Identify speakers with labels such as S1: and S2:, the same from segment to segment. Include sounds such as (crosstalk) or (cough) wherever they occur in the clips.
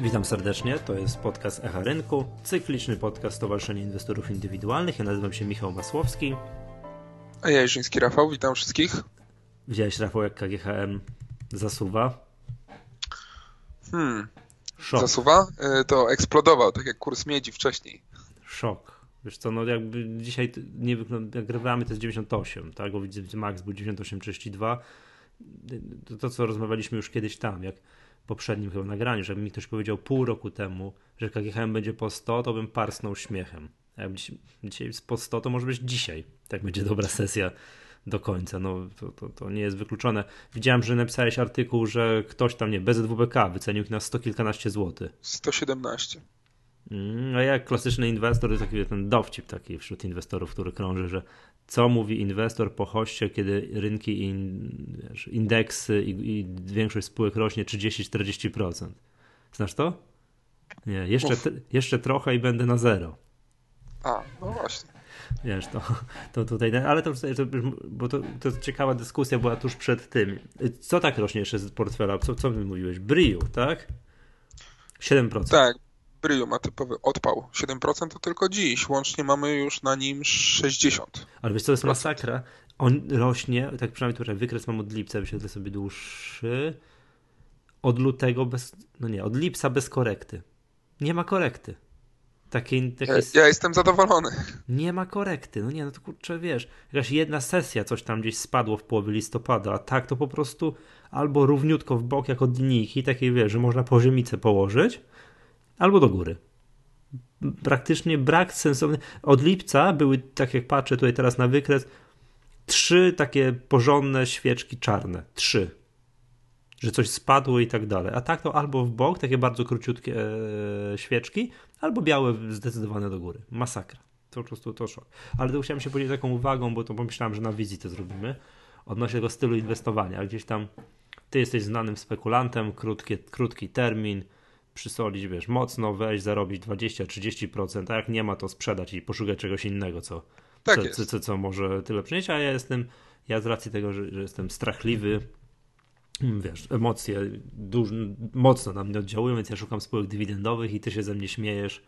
S1: Witam serdecznie, to jest podcast Echa Rynku, cykliczny podcast Stowarzyszenia Inwestorów Indywidualnych. Ja nazywam się Michał Masłowski.
S2: A ja Jerzyński Rafał, witam wszystkich.
S1: Widziałeś Rafał, jak KGHM zasuwa?
S2: Hmm, Szok. zasuwa? E, to eksplodował, tak jak kurs miedzi wcześniej.
S1: Szok. Wiesz co, no jakby dzisiaj nie jak grywamy to jest 98, tak? Bo widzę, Max był 98,32. To, to, co rozmawialiśmy już kiedyś tam, jak poprzednim chyba nagraniu, że mi ktoś powiedział pół roku temu, że KGHM będzie po 100, to bym parsnął śmiechem. A jak dzisiaj po 100, to może być dzisiaj. Tak będzie dobra sesja do końca. No to, to, to, nie jest wykluczone. Widziałem, że napisałeś artykuł, że ktoś tam, nie, BZWBK wycenił ich na 100 kilkanaście złotych.
S2: 117.
S1: Mm, a jak klasyczny inwestor, to taki ten dowcip taki wśród inwestorów, który krąży, że co mówi inwestor po hoście, kiedy rynki, in, indeksy i, i, większość spółek rośnie 30-40%. Znasz to? Nie, jeszcze, jeszcze trochę i będę na zero.
S2: A, no właśnie.
S1: Wiesz, to, to tutaj, ale to, to bo to, to ciekawa dyskusja była tuż przed tym. Co tak rośnie jeszcze z portfela? Co, co my mówiłeś? Brio, tak? 7%.
S2: Tak, Brio ma typowy odpał. 7% to tylko dziś. Łącznie mamy już na nim 60%.
S1: Ale wiesz co, to jest masakra. On rośnie, tak przynajmniej tutaj wykres mam od lipca, wyświetlę sobie dłuższy. Od lutego bez, no nie, od lipca bez korekty. Nie ma korekty. Takiej, takiej...
S2: Ja, ja, jestem zadowolony.
S1: Nie ma korekty. No nie, no to kurczę, wiesz, jakaś jedna sesja coś tam gdzieś spadło w połowie listopada, a tak to po prostu albo równiutko w bok jak od linijki, takiej wiesz, że można poziomicę położyć, albo do góry. Praktycznie brak sensowny. Od lipca były, tak jak patrzę tutaj teraz na wykres, trzy takie porządne świeczki czarne. Trzy. Że coś spadło i tak dalej. A tak to albo w bok, takie bardzo króciutkie e, świeczki, albo białe zdecydowane do góry. Masakra. To po prostu to szok. Ale to chciałem się podzielić taką uwagą, bo to pomyślałem, że na wizji to zrobimy. Odnośnie tego stylu inwestowania. Gdzieś tam ty jesteś znanym spekulantem, krótki, krótki termin, przysolić, wiesz, mocno wejść, zarobić 20-30%, a jak nie ma, to sprzedać i poszukać czegoś innego, co,
S2: tak
S1: co, co, co, co, może tyle przynieść, a ja jestem, ja z racji tego, że, że jestem strachliwy, wiesz, emocje duż, mocno na mnie oddziałują, więc ja szukam spółek dywidendowych i ty się ze mnie śmiejesz,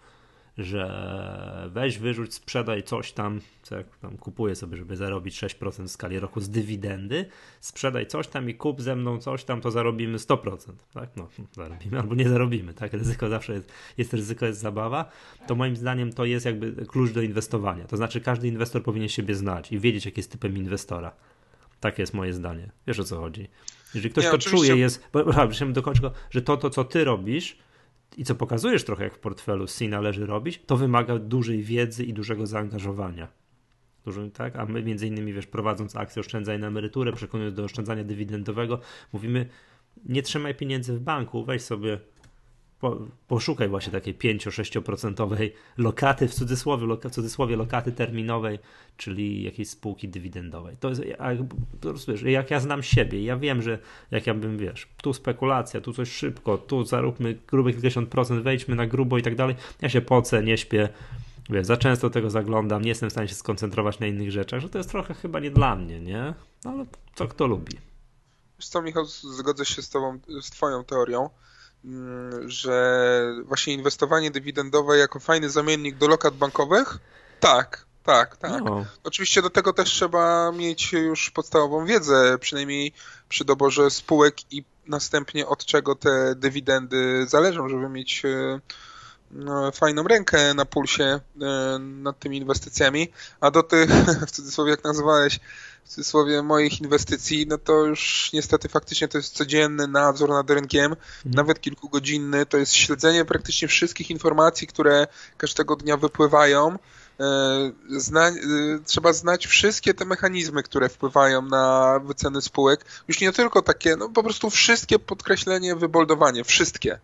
S1: że weź, wyrzuć, sprzedaj coś tam, co jak tam kupuję sobie, żeby zarobić 6% w skali roku z dywidendy, sprzedaj coś tam i kup ze mną coś tam, to zarobimy 100%, tak? No, zarobimy albo nie zarobimy, tak? Ryzyko zawsze jest, jest ryzyko, jest zabawa. To moim zdaniem to jest jakby klucz do inwestowania. To znaczy każdy inwestor powinien siebie znać i wiedzieć, jaki jest typem inwestora. Takie jest moje zdanie. Wiesz o co chodzi. Jeżeli ktoś nie, to oczywiście... czuje, jest, bo, do końca, że to, to, co ty robisz, i co pokazujesz trochę jak w portfelu C należy robić, to wymaga dużej wiedzy i dużego zaangażowania. Dużo, tak? A my między innymi, wiesz, prowadząc akcję oszczędzaj na emeryturę, przekonując do oszczędzania dywidendowego, mówimy nie trzymaj pieniędzy w banku, weź sobie po, poszukaj właśnie takiej 5-6% lokaty, w cudzysłowie, loka, w cudzysłowie lokaty terminowej, czyli jakiejś spółki dywidendowej. To jest, jak, wiesz, jak ja znam siebie, ja wiem, że jak ja bym, wiesz, tu spekulacja, tu coś szybko, tu zaróbmy grube kilkadziesiąt procent, wejdźmy na grubo i tak dalej, ja się pocę, nie śpię, wiesz, za często tego zaglądam, nie jestem w stanie się skoncentrować na innych rzeczach, że to jest trochę chyba nie dla mnie, nie? No, ale co kto lubi.
S2: Wiesz co, Michał, zgodzę się z tobą, z twoją teorią, że właśnie inwestowanie dywidendowe jako fajny zamiennik do lokat bankowych? Tak, tak, tak. No. Oczywiście do tego też trzeba mieć już podstawową wiedzę, przynajmniej przy doborze spółek i następnie od czego te dywidendy zależą, żeby mieć e, fajną rękę na pulsie e, nad tymi inwestycjami, a do tych, (laughs) w cudzysłowie jak nazwałeś, w cudzysłowie moich inwestycji, no to już niestety faktycznie to jest codzienny nadzór nad rynkiem, mhm. nawet kilkugodzinny, to jest śledzenie praktycznie wszystkich informacji, które każdego dnia wypływają, e, Zna, e, trzeba znać wszystkie te mechanizmy, które wpływają na wyceny spółek. Już nie tylko takie, no po prostu wszystkie podkreślenie, wyboldowanie, wszystkie.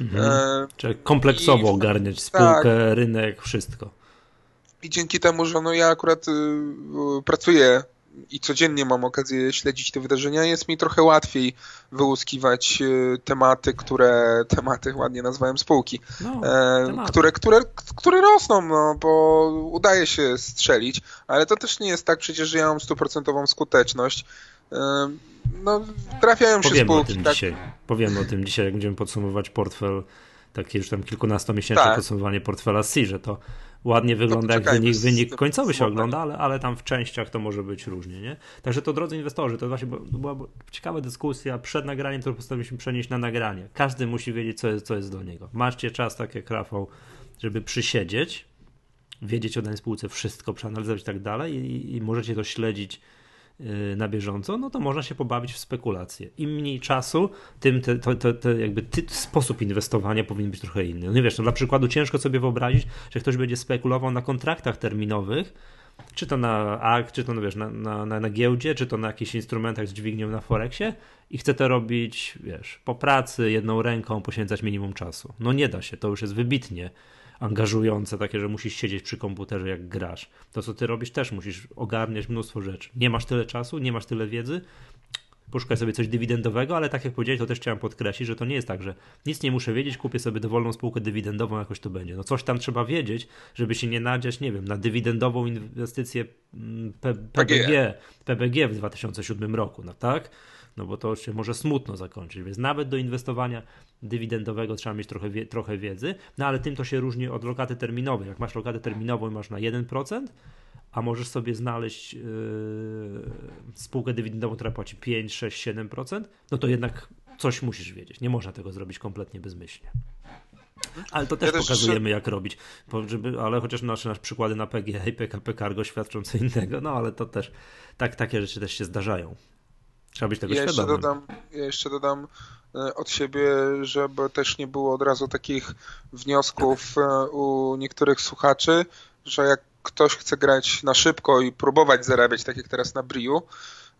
S1: Mhm. E, Czyli kompleksowo I, ogarniać spółkę, tak. rynek, wszystko.
S2: I dzięki temu, że no ja akurat y, y, pracuję i codziennie mam okazję śledzić te wydarzenia, jest mi trochę łatwiej wyłuskiwać y, tematy, które, tematy ładnie nazwałem spółki, no, e, które, które, które rosną, no, bo udaje się strzelić, ale to też nie jest tak przecież, że ja mam stuprocentową skuteczność. No, trafiają się
S1: Powiemy
S2: spółki.
S1: O tym tak? dzisiaj. Powiemy o tym dzisiaj, jak będziemy podsumować portfel takie już tam kilkunastomiesięczne tak. podsumowanie portfela C, że to ładnie wygląda, jak wynik, wynik końcowy się ogląda, ale, ale tam w częściach to może być różnie, nie? Także to drodzy inwestorzy, to właśnie była ciekawa dyskusja przed nagraniem, którą postanowiliśmy przenieść na nagranie. Każdy musi wiedzieć, co jest, co jest do niego. Macie czas, tak jak Rafał, żeby przysiedzieć, wiedzieć o danej spółce wszystko, przeanalizować i tak dalej i, i możecie to śledzić na bieżąco, no to można się pobawić w spekulacje. Im mniej czasu, tym te, to, to, to jakby ty, sposób inwestowania powinien być trochę inny. No wiesz, no dla przykładu ciężko sobie wyobrazić, że ktoś będzie spekulował na kontraktach terminowych, czy to na akt, czy to no wiesz, na, na, na, na giełdzie, czy to na jakichś instrumentach z dźwignią na Forexie i chce to robić, wiesz, po pracy, jedną ręką, poświęcać minimum czasu. No nie da się, to już jest wybitnie angażujące, takie, że musisz siedzieć przy komputerze jak grasz. To, co ty robisz, też musisz ogarniać mnóstwo rzeczy. Nie masz tyle czasu, nie masz tyle wiedzy, poszukaj sobie coś dywidendowego, ale tak jak powiedziałeś, to też chciałem podkreślić, że to nie jest tak, że nic nie muszę wiedzieć, kupię sobie dowolną spółkę dywidendową, jakoś to będzie. No coś tam trzeba wiedzieć, żeby się nie nadziać, nie wiem, na dywidendową inwestycję mm, PBG, PBG w 2007 roku, no tak? No bo to się może smutno zakończyć, więc nawet do inwestowania dywidendowego trzeba mieć trochę, wie, trochę wiedzy, no ale tym to się różni od lokaty terminowej. Jak masz lokatę terminową i masz na 1%, a możesz sobie znaleźć yy, spółkę dywidendową, która płaci 5, 6, 7%, no to jednak coś musisz wiedzieć. Nie można tego zrobić kompletnie bezmyślnie. Ale to też ja pokazujemy, jak robić. Żeby, ale chociaż nasze, nasze przykłady na PGA i PKP Cargo świadczą co innego, no ale to też tak, takie rzeczy też się zdarzają. Trzeba być tego
S2: ja. Jeszcze dodam, ja jeszcze dodam e, od siebie, żeby też nie było od razu takich wniosków e, u niektórych słuchaczy, że jak ktoś chce grać na szybko i próbować zarabiać, tak jak teraz na Briu,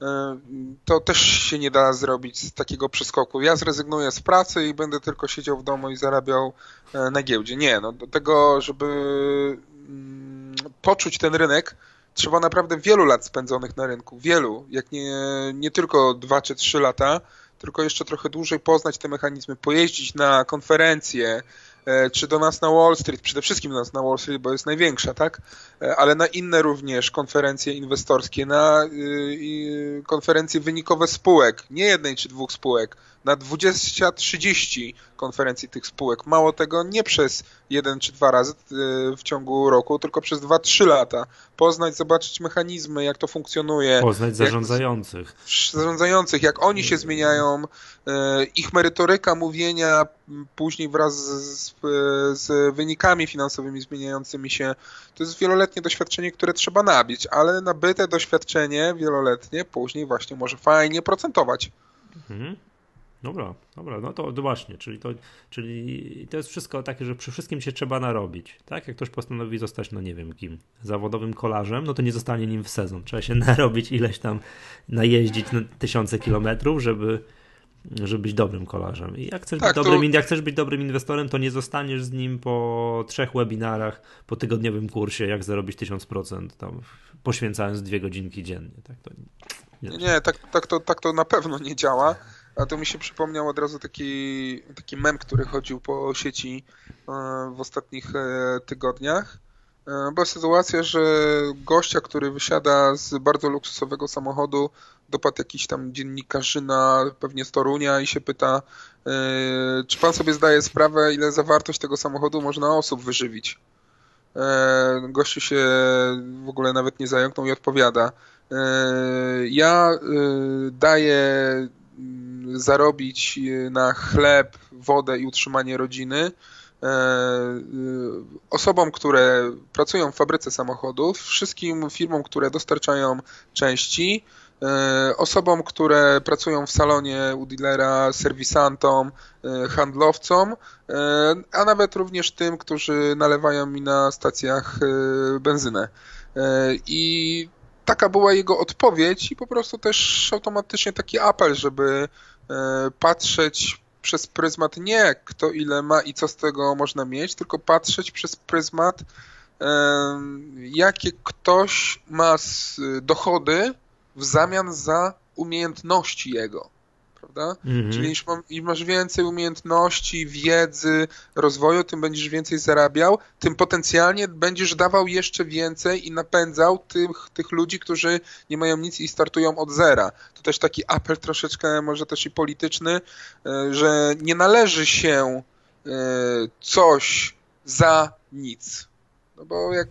S2: e, to też się nie da zrobić z takiego przeskoku. Ja zrezygnuję z pracy i będę tylko siedział w domu i zarabiał na giełdzie. Nie, no do tego, żeby mm, poczuć ten rynek, trzeba naprawdę wielu lat spędzonych na rynku, wielu, jak nie, nie tylko dwa czy trzy lata, tylko jeszcze trochę dłużej poznać te mechanizmy, pojeździć na konferencje, e, czy do nas na Wall Street, przede wszystkim do nas na Wall Street, bo jest największa, tak? E, ale na inne również konferencje inwestorskie, na y, konferencje wynikowe spółek, nie jednej czy dwóch spółek, na 20-30 konferencji tych spółek. Mało tego, nie przez jeden czy dwa razy y, w ciągu roku, tylko przez dwa, trzy lata. Poznać, zobaczyć mechanizmy, jak to funkcjonuje.
S1: Poznać zarządzających.
S2: Jak, zarządzających, jak oni się zmieniają, y, ich merytoryka mówienia później wraz z, z wynikami finansowymi zmieniającymi się. To jest wieloletnie doświadczenie, które trzeba nabić, ale nabyte doświadczenie wieloletnie później właśnie może fajnie procentować. Mhm.
S1: Dobra, dobra, no to, właśnie, czyli to, czyli to jest wszystko takie, że przy wszystkim się trzeba narobić, tak? Jak ktoś postanowi zostać, no nie wiem kim, zawodowym kolarzem, no to nie zostanie nim w sezon. Trzeba się (laughs) narobić ileś tam, najeździć na tysiące kilometrów, żeby, żeby być dobrym kolarzem. I jak chcesz, tak, być dobrym, to... jak chcesz być dobrym inwestorem, to nie zostaniesz z nim po trzech webinarach, po tygodniowym kursie, jak zarobić 1000%, tam poświęcając dwie godzinki dziennie. Tak to
S2: nie, nie tak, tak, to, tak to na pewno nie działa. A to mi się przypomniał od razu taki, taki mem, który chodził po sieci e, w ostatnich e, tygodniach. E, była sytuacja, że gościa, który wysiada z bardzo luksusowego samochodu, dopadł jakiś tam dziennikarzyna, pewnie z Torunia i się pyta, czy pan sobie zdaje sprawę, ile zawartość tego samochodu można osób wyżywić. Gościu się w ogóle nawet nie zająknął i odpowiada. Ja daję zarobić e, na chleb, wodę i utrzymanie rodziny e, e, osobom, które pracują w fabryce samochodów, wszystkim firmom, które dostarczają części, osobom, które pracują w salonie u dealera, serwisantom, handlowcom, a nawet również tym, którzy nalewają mi na stacjach benzynę. I taka była jego odpowiedź i po prostu też automatycznie taki apel, żeby patrzeć przez pryzmat nie kto ile ma i co z tego można mieć, tylko patrzeć przez pryzmat e, jakie ktoś ma dochody w zamian za umiejętności jego prawda? Mhm. Czyli im, masz więcej umiejętności, wiedzy, rozwoju, tym będziesz więcej zarabiał, tym potencjalnie będziesz dawał jeszcze więcej i napędzał tych, tych ludzi, którzy nie mają nic i startują od zera. To też taki apel troszeczkę może też i polityczny, e, że nie należy się coś za nic. No bo jak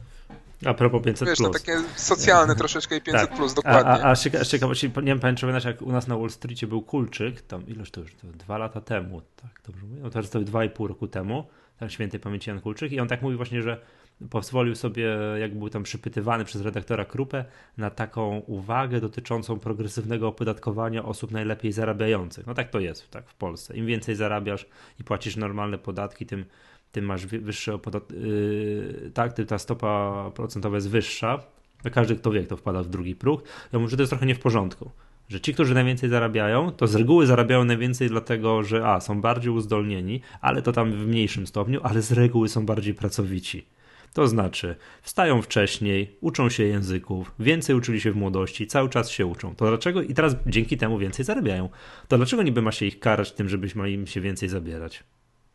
S1: a propos 500
S2: Wiesz,
S1: plus.
S2: No takie socjalne troszeczkę i 500 tak. plus, dokładnie.
S1: A, a, a z ciekawości, nie wiem, pamiętasz, jak u nas na Wall Streetie był Kulczyk, tam ilość to już, to dwa lata temu, tak dobrze mówię? No teraz to dwa i pół roku temu, tak świętej pamięci Jan Kulczyk i on tak mówi właśnie, że pozwolił sobie, jak był tam przypytywany przez redaktora Krupę, na taką uwagę dotyczącą progresywnego opodatkowania osób najlepiej zarabiających. No tak to jest tak w Polsce. Im więcej zarabiasz i płacisz normalne podatki, tym tym masz wyższe opodat... Yy, tak, ta stopa procentowa jest wyższa. Każdy, kto wie, kto wpada w drugi próg. Ja mówię, że to jest trochę nie w porządku. Że ci, którzy najwięcej zarabiają, to z reguły zarabiają najwięcej dlatego, że a, są bardziej uzdolnieni, ale to tam w mniejszym stopniu, ale z reguły są bardziej pracowici. To znaczy, wstają wcześniej, uczą się języków, więcej uczyli się w młodości, cały czas się uczą. To dlaczego i teraz dzięki temu więcej zarabiają? To dlaczego niby ma się ich karać tym, żebyśmy im się więcej zabierać?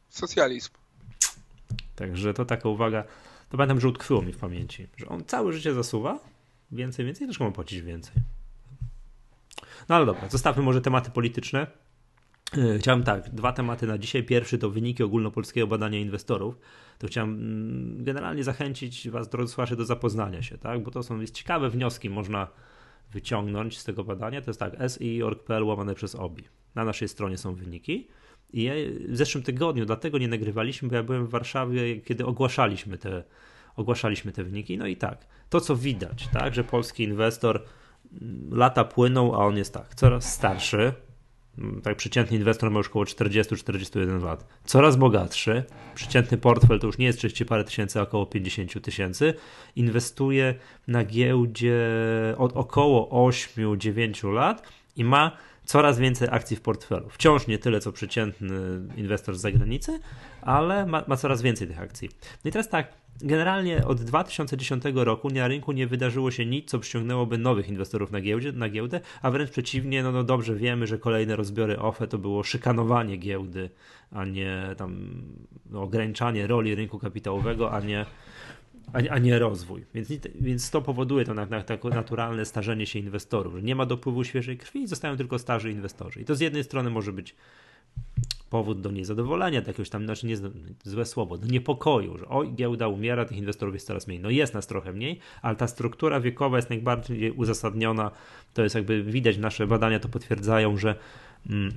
S2: Socjalizm.
S1: Także to taka uwaga, to pamiętam, że utkwiło mi w pamięci, że on całe życie zasuwa, więcej, więcej, też ma płacić więcej. No ale dobra, zostawmy może tematy polityczne. E, chciałem tak, dwa tematy na dzisiaj. Pierwszy to wyniki ogólnopolskiego badania inwestorów. To chciałem mm, generalnie zachęcić Was, drodzy słuchacze, do zapoznania się, tak? bo to są jest ciekawe wnioski, można wyciągnąć z tego badania. To jest tak, si.org.pl łamane przez OBI. Na naszej stronie są wyniki. I ja w zeszłym tygodniu dlatego nie nagrywaliśmy, bo ja byłem w Warszawie, kiedy ogłaszaliśmy te, ogłaszaliśmy te wyniki. No i tak, to co widać, tak, że polski inwestor mm, lata płyną, a on jest tak, coraz starszy. Mm, tak, przeciętny inwestor ma już około 40-41 lat. Coraz bogatszy. Przeciętny portfel to już nie jest 30 parę tysięcy, a około 50 tysięcy. Inwestuje na giełdzie od około 8-9 lat i ma coraz więcej akcji w portfelu. Wciąż nie tyle, co przeciętny inwestor z zagranicy, ale ma, ma coraz więcej tych akcji. No i teraz tak, generalnie od 2010 roku na rynku nie wydarzyło się nic, co przyciągnęłoby nowych inwestorów na, giełdzie, na giełdę, a wręcz przeciwnie, no, no dobrze wiemy, że kolejne rozbiory OFE to było szykanowanie giełdy, a nie tam no, ograniczanie roli rynku kapitałowego, a nie a, a nie rozwój. Więc, więc to powoduje to na, na, takie naturalne starzenie się inwestorów, że nie ma dopływu świeżej krwi i zostają tylko starzy inwestorzy. I to z jednej strony może być powód do niezadowolenia, do jakiegoś tam, znaczy nie, złe słowo, do niepokoju, że oj, giełda umiera, tych inwestorów jest coraz mniej. No jest nas trochę mniej, ale ta struktura wiekowa jest najbardziej uzasadniona. To jest jakby widać, nasze badania to potwierdzają, że mm,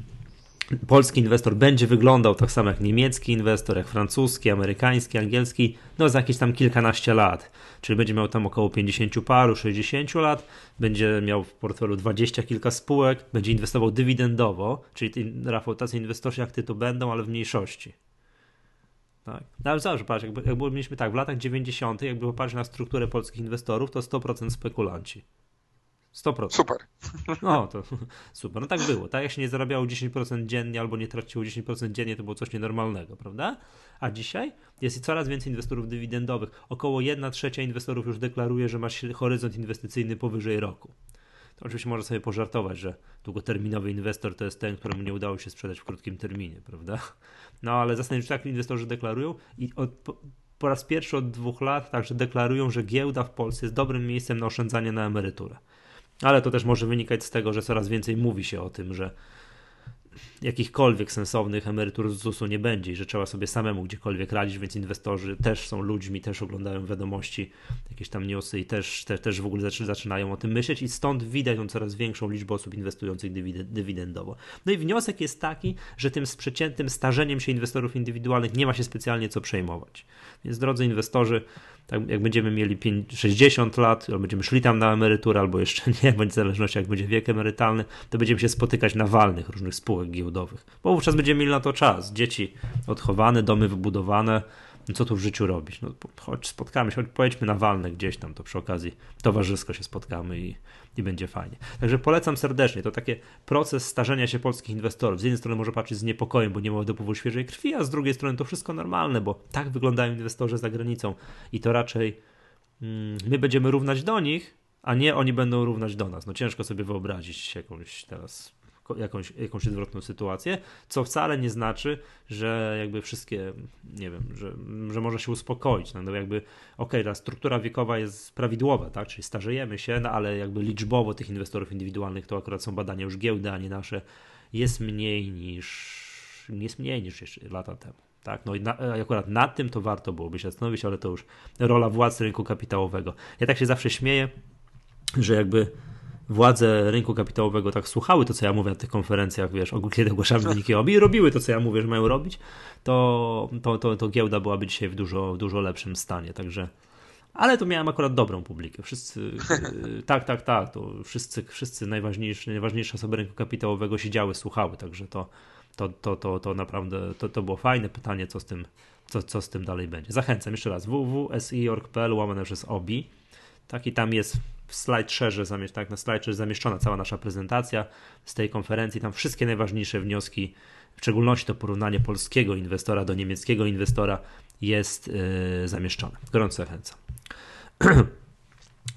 S1: polski inwestor będzie wyglądał tak samo jak niemiecki inwestor, jak francuski, amerykański, angielski, no za jakieś tam kilkanaście lat. Czyli będzie miał tam około 50 paru, 60 lat, będzie miał w portfelu 20 kilka spółek, będzie inwestował dywidendowo, czyli Rafał, tacy inwestorzy jak ty to będą, ale w mniejszości. Tak. No ale zobacz, patrz, jakby, jakby mieliśmy tak, w latach 90., jakby popatrzeć na strukturę polskich inwestorów, to 100% spekulanci. 100%.
S2: Super.
S1: No to (laughs) super. No tak było. Tak jak się nie zarabiało 10% dziennie albo nie traciło 10% dziennie, to było coś nienormalnego, prawda? A dzisiaj jest coraz więcej inwestorów dywidendowych. Około 1 trzecia inwestorów już deklaruje, że ma horyzont inwestycyjny powyżej roku. To oczywiście można sobie pożartować, że długoterminowy inwestor to jest ten, któremu nie udało się sprzedać w krótkim terminie, prawda? No ale się, tak inwestorzy deklarują i od, po, po raz pierwszy od dwóch lat także deklarują, że giełda w Polsce jest dobrym miejscem na oszczędzanie na emeryturę. Ale to też może wynikać z tego, że coraz więcej mówi się o tym, że jakichkolwiek sensownych emerytur z ZUS-u nie będzie i że trzeba sobie samemu gdziekolwiek radzić, więc inwestorzy też są ludźmi, też oglądają wiadomości, jakieś tam newsy i też, te, też w ogóle zaczynają o tym myśleć i stąd widać tą coraz większą liczbę osób inwestujących dywidendowo. No i wniosek jest taki, że tym przeciętnym starzeniem się inwestorów indywidualnych nie ma się specjalnie co przejmować. Więc drodzy inwestorzy, tak jak będziemy mieli 5, 60 lat, albo będziemy szli tam na emeryturę, albo jeszcze (laughs) nie, bądź w zależności jak będzie wiek emerytalny, to będziemy się spotykać na walnych różnych spółek giełdowych, bo wówczas będziemy mieli na to czas. Dzieci odchowane, domy wybudowane, no co tu w życiu robić? No chodź, spotkamy się, choć pojedźmy na walne gdzieś tam, to przy okazji towarzysko się spotkamy i, i będzie fajnie. Także polecam serdecznie, to taki proces starzenia się polskich inwestorów. Z jednej strony może patrzeć z niepokojem, bo nie ma dopływu świeżej krwi, a z drugiej strony to wszystko normalne, bo tak wyglądają inwestorzy za granicą i to raczej mm, my będziemy równać do nich, a nie oni będą równać do nas. No ciężko sobie wyobrazić jakąś teraz jakąś, jakąś odwrotną sytuację, co wcale nie znaczy, że jakby wszystkie, nie wiem, że, że można się uspokoić. No, no jakby, okej, okay, ta struktura wiekowa jest prawidłowa, tak, czyli starzejemy się, no ale jakby liczbowo tych inwestorów indywidualnych, to akurat są badania już giełdy, a nie nasze, jest mniej niż, jest mniej niż jeszcze lata temu. Tak, no i na, akurat nad tym to warto byłoby się zastanowić, ale to już rola władz rynku kapitałowego. Ja tak się zawsze śmieję, że jakby władze rynku kapitałowego tak słuchały to, co ja mówię na tych konferencjach, wiesz, kiedy ogłaszamy wyniki OBI i robiły to, co ja mówię, że mają robić, to, to, to, to giełda byłaby dzisiaj w dużo, w dużo lepszym stanie, także ale to miałem akurat dobrą publikę. Wszyscy, (laughs) tak, tak, tak, to wszyscy, wszyscy najważniejsze, najważniejsze osoby rynku kapitałowego siedziały, słuchały, także to, to, to, to, to naprawdę to, to było fajne pytanie, co z tym, co, co z tym dalej będzie. Zachęcam jeszcze raz www.si.org.pl łamane przez OBI. Tak i tam jest w slide zamiesz, tak, na slide zamieszczona cała nasza prezentacja z tej konferencji. Tam wszystkie najważniejsze wnioski, w szczególności to porównanie polskiego inwestora do niemieckiego inwestora jest yy, zamieszczone. Gorąco zachęcam. (clears throat)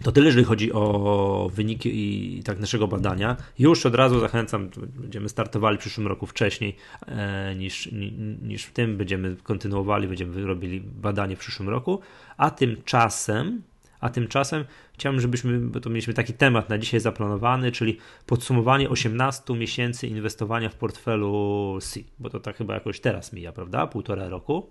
S1: To tyle, jeżeli chodzi o wyniki i tak naszego badania. Już od razu zachęcam, będziemy startowali w przyszłym roku wcześniej e, niż, niż w tym. Będziemy kontynuowali, będziemy robili badanie w przyszłym roku, a tymczasem a tymczasem chciałbym, żebyśmy, bo to mieliśmy taki temat na dzisiaj zaplanowany, czyli podsumowanie 18 miesięcy inwestowania w portfelu C, bo to tak chyba jakoś teraz mija, prawda? Półtora roku.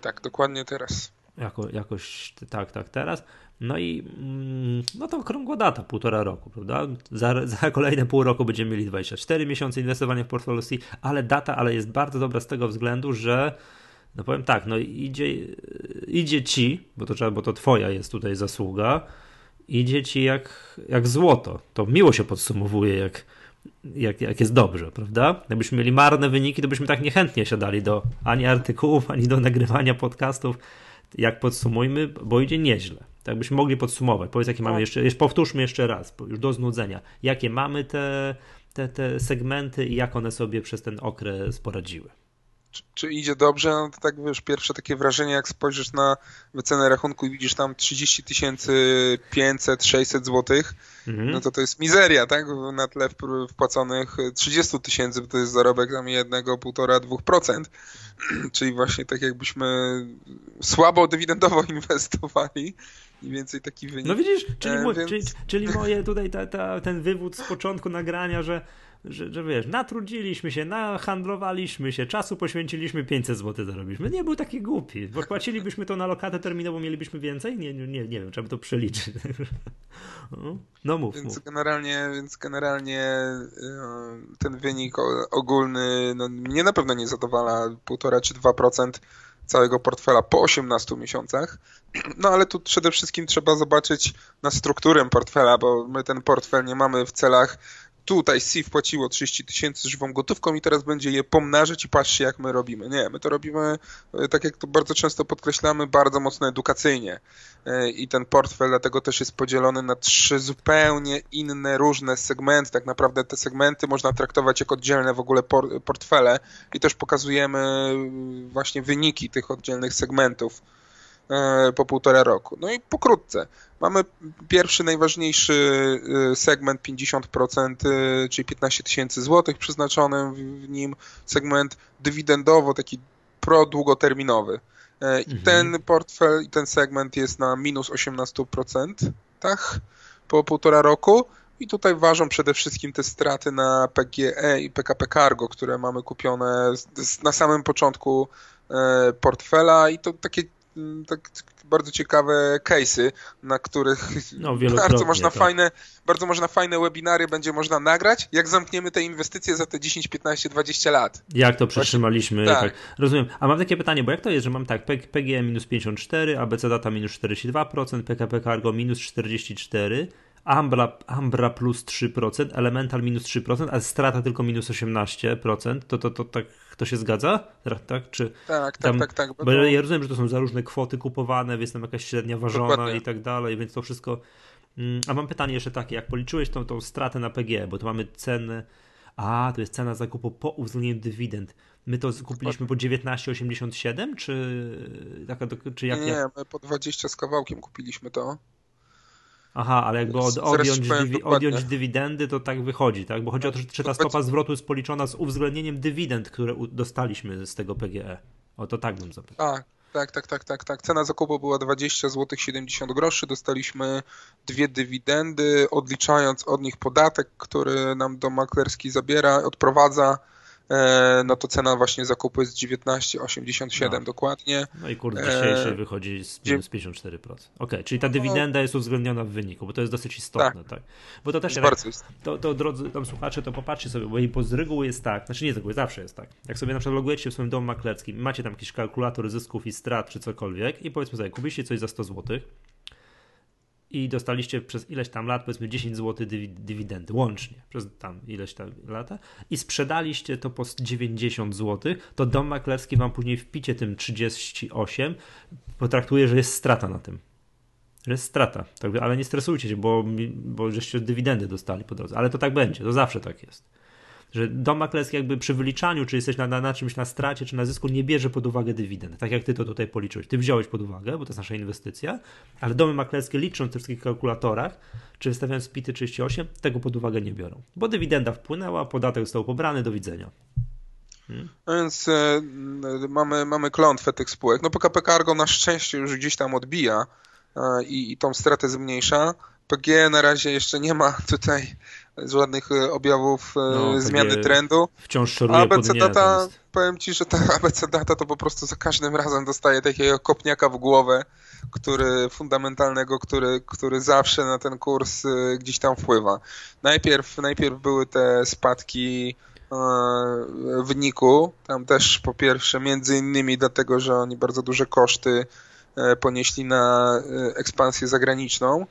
S2: Tak, dokładnie teraz.
S1: Jako, jakoś tak, tak, teraz. No i mm, no to okrągła data, półtora roku, prawda? Za, za kolejne pół roku będziemy mieli 24 miesiące inwestowania w portfolio C, ale data, ale jest bardzo dobra z tego względu, że no powiem tak, no idzie, idzie ci, bo to trzeba, bo to twoja jest tutaj zasługa, idzie ci jak, jak złoto. To miło się podsumowuje, jak, jak, jak jest dobrze, prawda? Jakbyśmy mieli marne wyniki, to byśmy tak niechętnie siadali do ani artykułów, ani do nagrywania podcastów. Jak podsumujmy, bo idzie nieźle. Tak byśmy mogli podsumować. Powiedz, jakie mamy tak. jeszcze, jeszcze powtórzmy jeszcze raz, już do znudzenia. Jakie mamy te, te, te segmenty i jak one sobie przez ten okres poradziły
S2: czy, czy, idzie dobrze, no to tak wiesz, pierwsze takie wrażenie, jak spojrzysz na wycenę rachunku i widzisz tam 30 500, 600 złotych, mhm. no to to jest mizeria, tak? Na tle wpłaconych 30 tysięcy, bo to jest zarobek tam jednego, półtora, dwóch procent. (clears throat) Czyli właśnie tak jakbyśmy słabo dywidendowo (laughs) inwestowali. Mniej więcej taki wynik.
S1: No widzisz, czyli, e, więc... czyli, czyli moje tutaj ta, ta, ten wywód z początku nagrania, że że, że wiesz, natrudziliśmy się, nahandlowaliśmy się, czasu poświęciliśmy, 500 zł zarobiliśmy. Nie był taki głupi, bo płacilibyśmy to na lokatę terminową, mielibyśmy więcej? Nie, nie, nie wiem, trzeba by to przeliczyć. No, (laughs) no mów,
S2: więc
S1: mów.
S2: Generalnie, więc generalnie e, ten wynik ogólny no, mnie na pewno nie zadowala 1,5 czy 2% całego portfela po 18 miesiącach. (clears throat) No ale tu przede wszystkim trzeba zobaczyć na strukturę portfela, bo my ten portfel nie mamy w celach tutaj SIF płaciło 30 tysięcy żywą gotówką i teraz będzie je pomnażyć i patrzcie jak my robimy. Nie, my to robimy, e, tak jak to bardzo często podkreślamy, bardzo mocno edukacyjnie e, i ten portfel dlatego też jest podzielony na trzy zupełnie inne, różne segmenty. Tak naprawdę te segmenty można traktować jak oddzielne w ogóle portfele i też pokazujemy właśnie wyniki tych oddzielnych segmentów E, po półtora roku. No i pokrótce. Mamy pierwszy, najważniejszy e, segment 50%, e, czyli 15 tysięcy złotych przeznaczony w nim, segment dywidendowo, taki pro-długoterminowy. I mhm. ten portfel, i ten segment jest na minus 18%, tak? Po półtora roku. I tutaj ważą przede wszystkim te straty na PGE i PKP Cargo, które mamy kupione na samym początku portfela i to takie tak bardzo ciekawe case'y, na których no, bardzo można tak. fajne, bardzo można fajne webinary będzie można nagrać, jak zamkniemy te inwestycje za te 10, 15, 20 lat.
S1: Jak to przetrzymaliśmy. Tak. tak. Rozumiem. A mam takie pytanie, bo jak to jest, że mam tak, PGE minus 54, ABC Data minus 42%, PKP Cargo minus 44%, Ambra, Ambra plus 3%, Elemental minus 3%, a strata tylko minus 18%, to, to, to tak to się zgadza? Tak,
S2: czy tak, tam, tak, tak, tak.
S1: Bo, ja rozumiem, że to są za różne kwoty kupowane, więc tam jakaś średnia ważona Dokładnie. i tak dalej, więc to wszystko... Mm, a mam pytanie jeszcze takie, jak policzyłeś tą, tą stratę na PG, bo tu mamy cenę, a to jest cena zakupu po uwzględnieniu dywidend. My to kupiliśmy po 19,87 czy, taka, czy jak?
S2: Nie, my po 20 z kawałkiem kupiliśmy to.
S1: Aha, ale jakby od, odjąć, dywi, odjąć dywidendy, to tak wychodzi, tak? Bo chodzi o to, czy ta stopa zwrotu jest policzona z uwzględnieniem dywidend, które dostaliśmy z tego PGE. O to tak bym zapytał.
S2: Tak, tak, tak, tak, tak, tak. Cena zakupu była 20 zł 70 groszy. Dostaliśmy dwie dywidendy, odliczając od nich podatek, który nam dom maklerski zabiera, odprowadza no to cena właśnie zakupu jest 19,87 no. dokładnie.
S1: No i kurs dzisiejszy e... wychodzi z minus 54%. Ok, czyli ta dywidenda no. jest uwzględniona w wyniku, bo to jest dosyć istotne, tak? tak? Bo to też, jak, to, to drodzy tam słuchacze, to popatrzcie sobie, bo impuls z reguły jest tak, znaczy nie z reguły, zawsze jest tak. Jak sobie na przykład logujecie w swoim domu maklerskim, macie tam jakiś kalkulator zysków i strat czy cokolwiek i powiedzmy sobie, kupiliście coś za 100 zł, i dostaliście przez ileś tam lat, powiedzmy 10 zł dywidendy łącznie, przez tam ileś tam lata i sprzedaliście to po 90 zł, to dom maklerski wam później wpicie tym 38 potraktuje, że jest strata na tym. Że jest strata, tak, ale nie stresujcie się, bo, bo żeście dywidendy dostali po drodze, ale to tak będzie, to zawsze tak jest że dom maklerski jakby przy wyliczaniu, czy jesteś na, na, na, czymś na stracie, czy na zysku, nie bierze pod uwagę dywidend. Tak jak ty to tutaj policzyłeś. Ty wziąłeś pod uwagę, bo to jest nasza inwestycja, ale domy maklerskie licząc w tych wszystkich kalkulatorach, czy wystawiając PIT 38, tego pod uwagę nie biorą. Bo dywidenda wpłynęła, podatek został pobrany, do widzenia.
S2: Hmm? No więc e, mamy, mamy klątwę tych spółek. No PKP Cargo na szczęście już gdzieś tam odbija e, i, i tą stratę zmniejsza. PG na razie jeszcze nie ma tutaj żadnych e, objawów e, no, zmiany trendu.
S1: Wciąż szoruje ABC
S2: Data, powiem Ci, że ta (laughs) ABC Data to po prostu za każdym razem dostaje takiego kopniaka w głowę, który fundamentalnego, który, który zawsze na ten kurs e, gdzieś tam wpływa. Najpierw, najpierw były te spadki wyniku, tam też po pierwsze między innymi dlatego, że oni bardzo duże koszty ponieśli na ekspansję zagraniczną,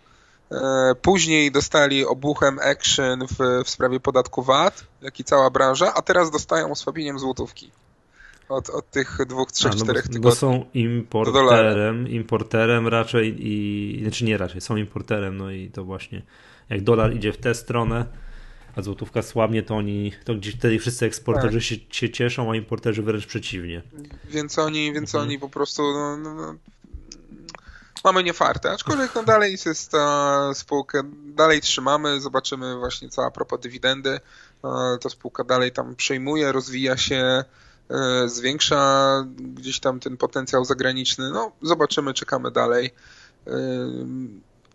S2: później dostali obuchem action w, w sprawie podatku VAT, jak i cała branża, a teraz dostają osłabieniem złotówki. Od, od tych dwóch, trzech, a, no czterech
S1: bo, tygodni. Bo są importerem, importerem raczej i, znaczy nie raczej, są importerem, no i to właśnie jak dolar idzie w tę stronę, a złotówka słabnie, to oni, to gdzieś wtedy wszyscy eksporterzy tak. się, się, cieszą, a importerzy wręcz przeciwnie.
S2: Więc oni, więc mhm. oni po prostu no, no, no mamy niefarte, aczkolwiek no dalej jest ta spółka, dalej trzymamy, zobaczymy właśnie co a propos dywidendy, e, ta spółka dalej tam przejmuje, rozwija się, e, zwiększa gdzieś tam ten potencjał zagraniczny, no zobaczymy, czekamy dalej. E,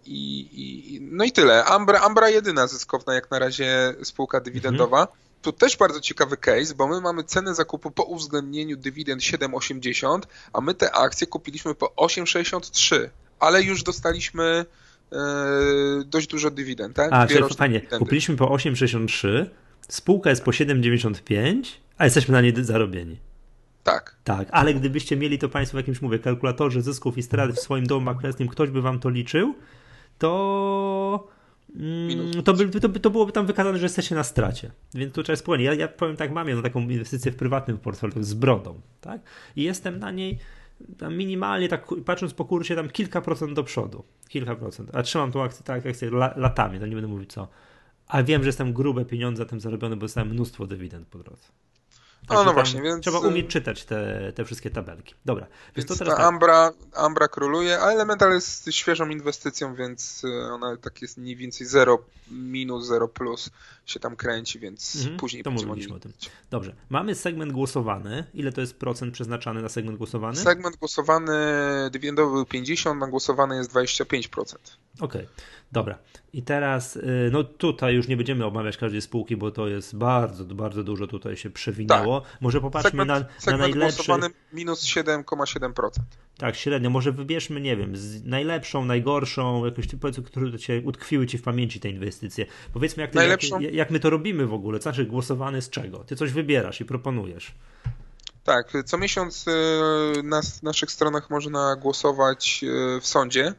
S2: I, i, no i tyle. Ambra, Ambra jedyna zyskowna jak na razie spółka dywidendowa. Mhm. Tu też bardzo ciekawy case, bo my mamy cenę zakupu po uwzględnieniu dywidend 7,80, a my te akcje kupiliśmy po 8,63, ale już dostaliśmy e, dość dużo dywidend, tak?
S1: A, czyli fajnie, dywidendy. kupiliśmy po 8,63, spółka jest po 7,95, a jesteśmy na niej zarobieni.
S2: Tak.
S1: Tak, ale gdybyście mieli to Państwo w jakimś, mówię, kalkulatorze zysków i strat w swoim domu maklerskim, ktoś by Wam to liczył, to Mm, to, by, to, to byłoby tam wykazane, że jesteście na stracie. Więc tu trzeba spłynąć. Ja, ja powiem tak, mam jedną taką inwestycję w prywatnym portfelu z brodą, tak? I jestem na niej minimalnie, tak patrząc po kursie, tam kilka procent do przodu. Kilka procent. A trzymam tą akcję, tak, akcję latami, to nie będę mówić co. A wiem, że jestem grube pieniądze tym zarobione, bo dostałem mnóstwo dywidend po drodze.
S2: No, no właśnie, więc...
S1: Trzeba umieć czytać te, te wszystkie tabelki. Dobra.
S2: Więc to teraz ta. Ambra, Ambra króluje, a Elemental jest świeżą inwestycją, więc y, ona tak jest mniej więcej 0 minus, 0 plus się tam kręci, więc mhm, później
S1: to mówiliśmy o tym. Dobrze. Mamy segment głosowany. Ile to jest procent przeznaczany na segment głosowany?
S2: Segment głosowany dywidendowy był 50, na głosowany jest 25%. Okej.
S1: Okay. Dobra. I teraz, y, no tutaj już nie będziemy omawiać każdej spółki, bo to jest bardzo, bardzo dużo tutaj się przewinęło. Tak. Może popatrzmy segment, na, segment na najlepszy.
S2: minus 7,7%.
S1: Tak, średnio. Może wybierzmy, nie wiem, najlepszą, najgorszą, jakąś, które cię utkwiły ci w pamięci te inwestycje. Powiedzmy, jak, ty, jak, my to robimy w ogóle. To znaczy, głosowany z czego? Ty coś wybierasz i proponujesz.
S2: Tak, co miesiąc y, na naszych stronach można głosować y, w sądzie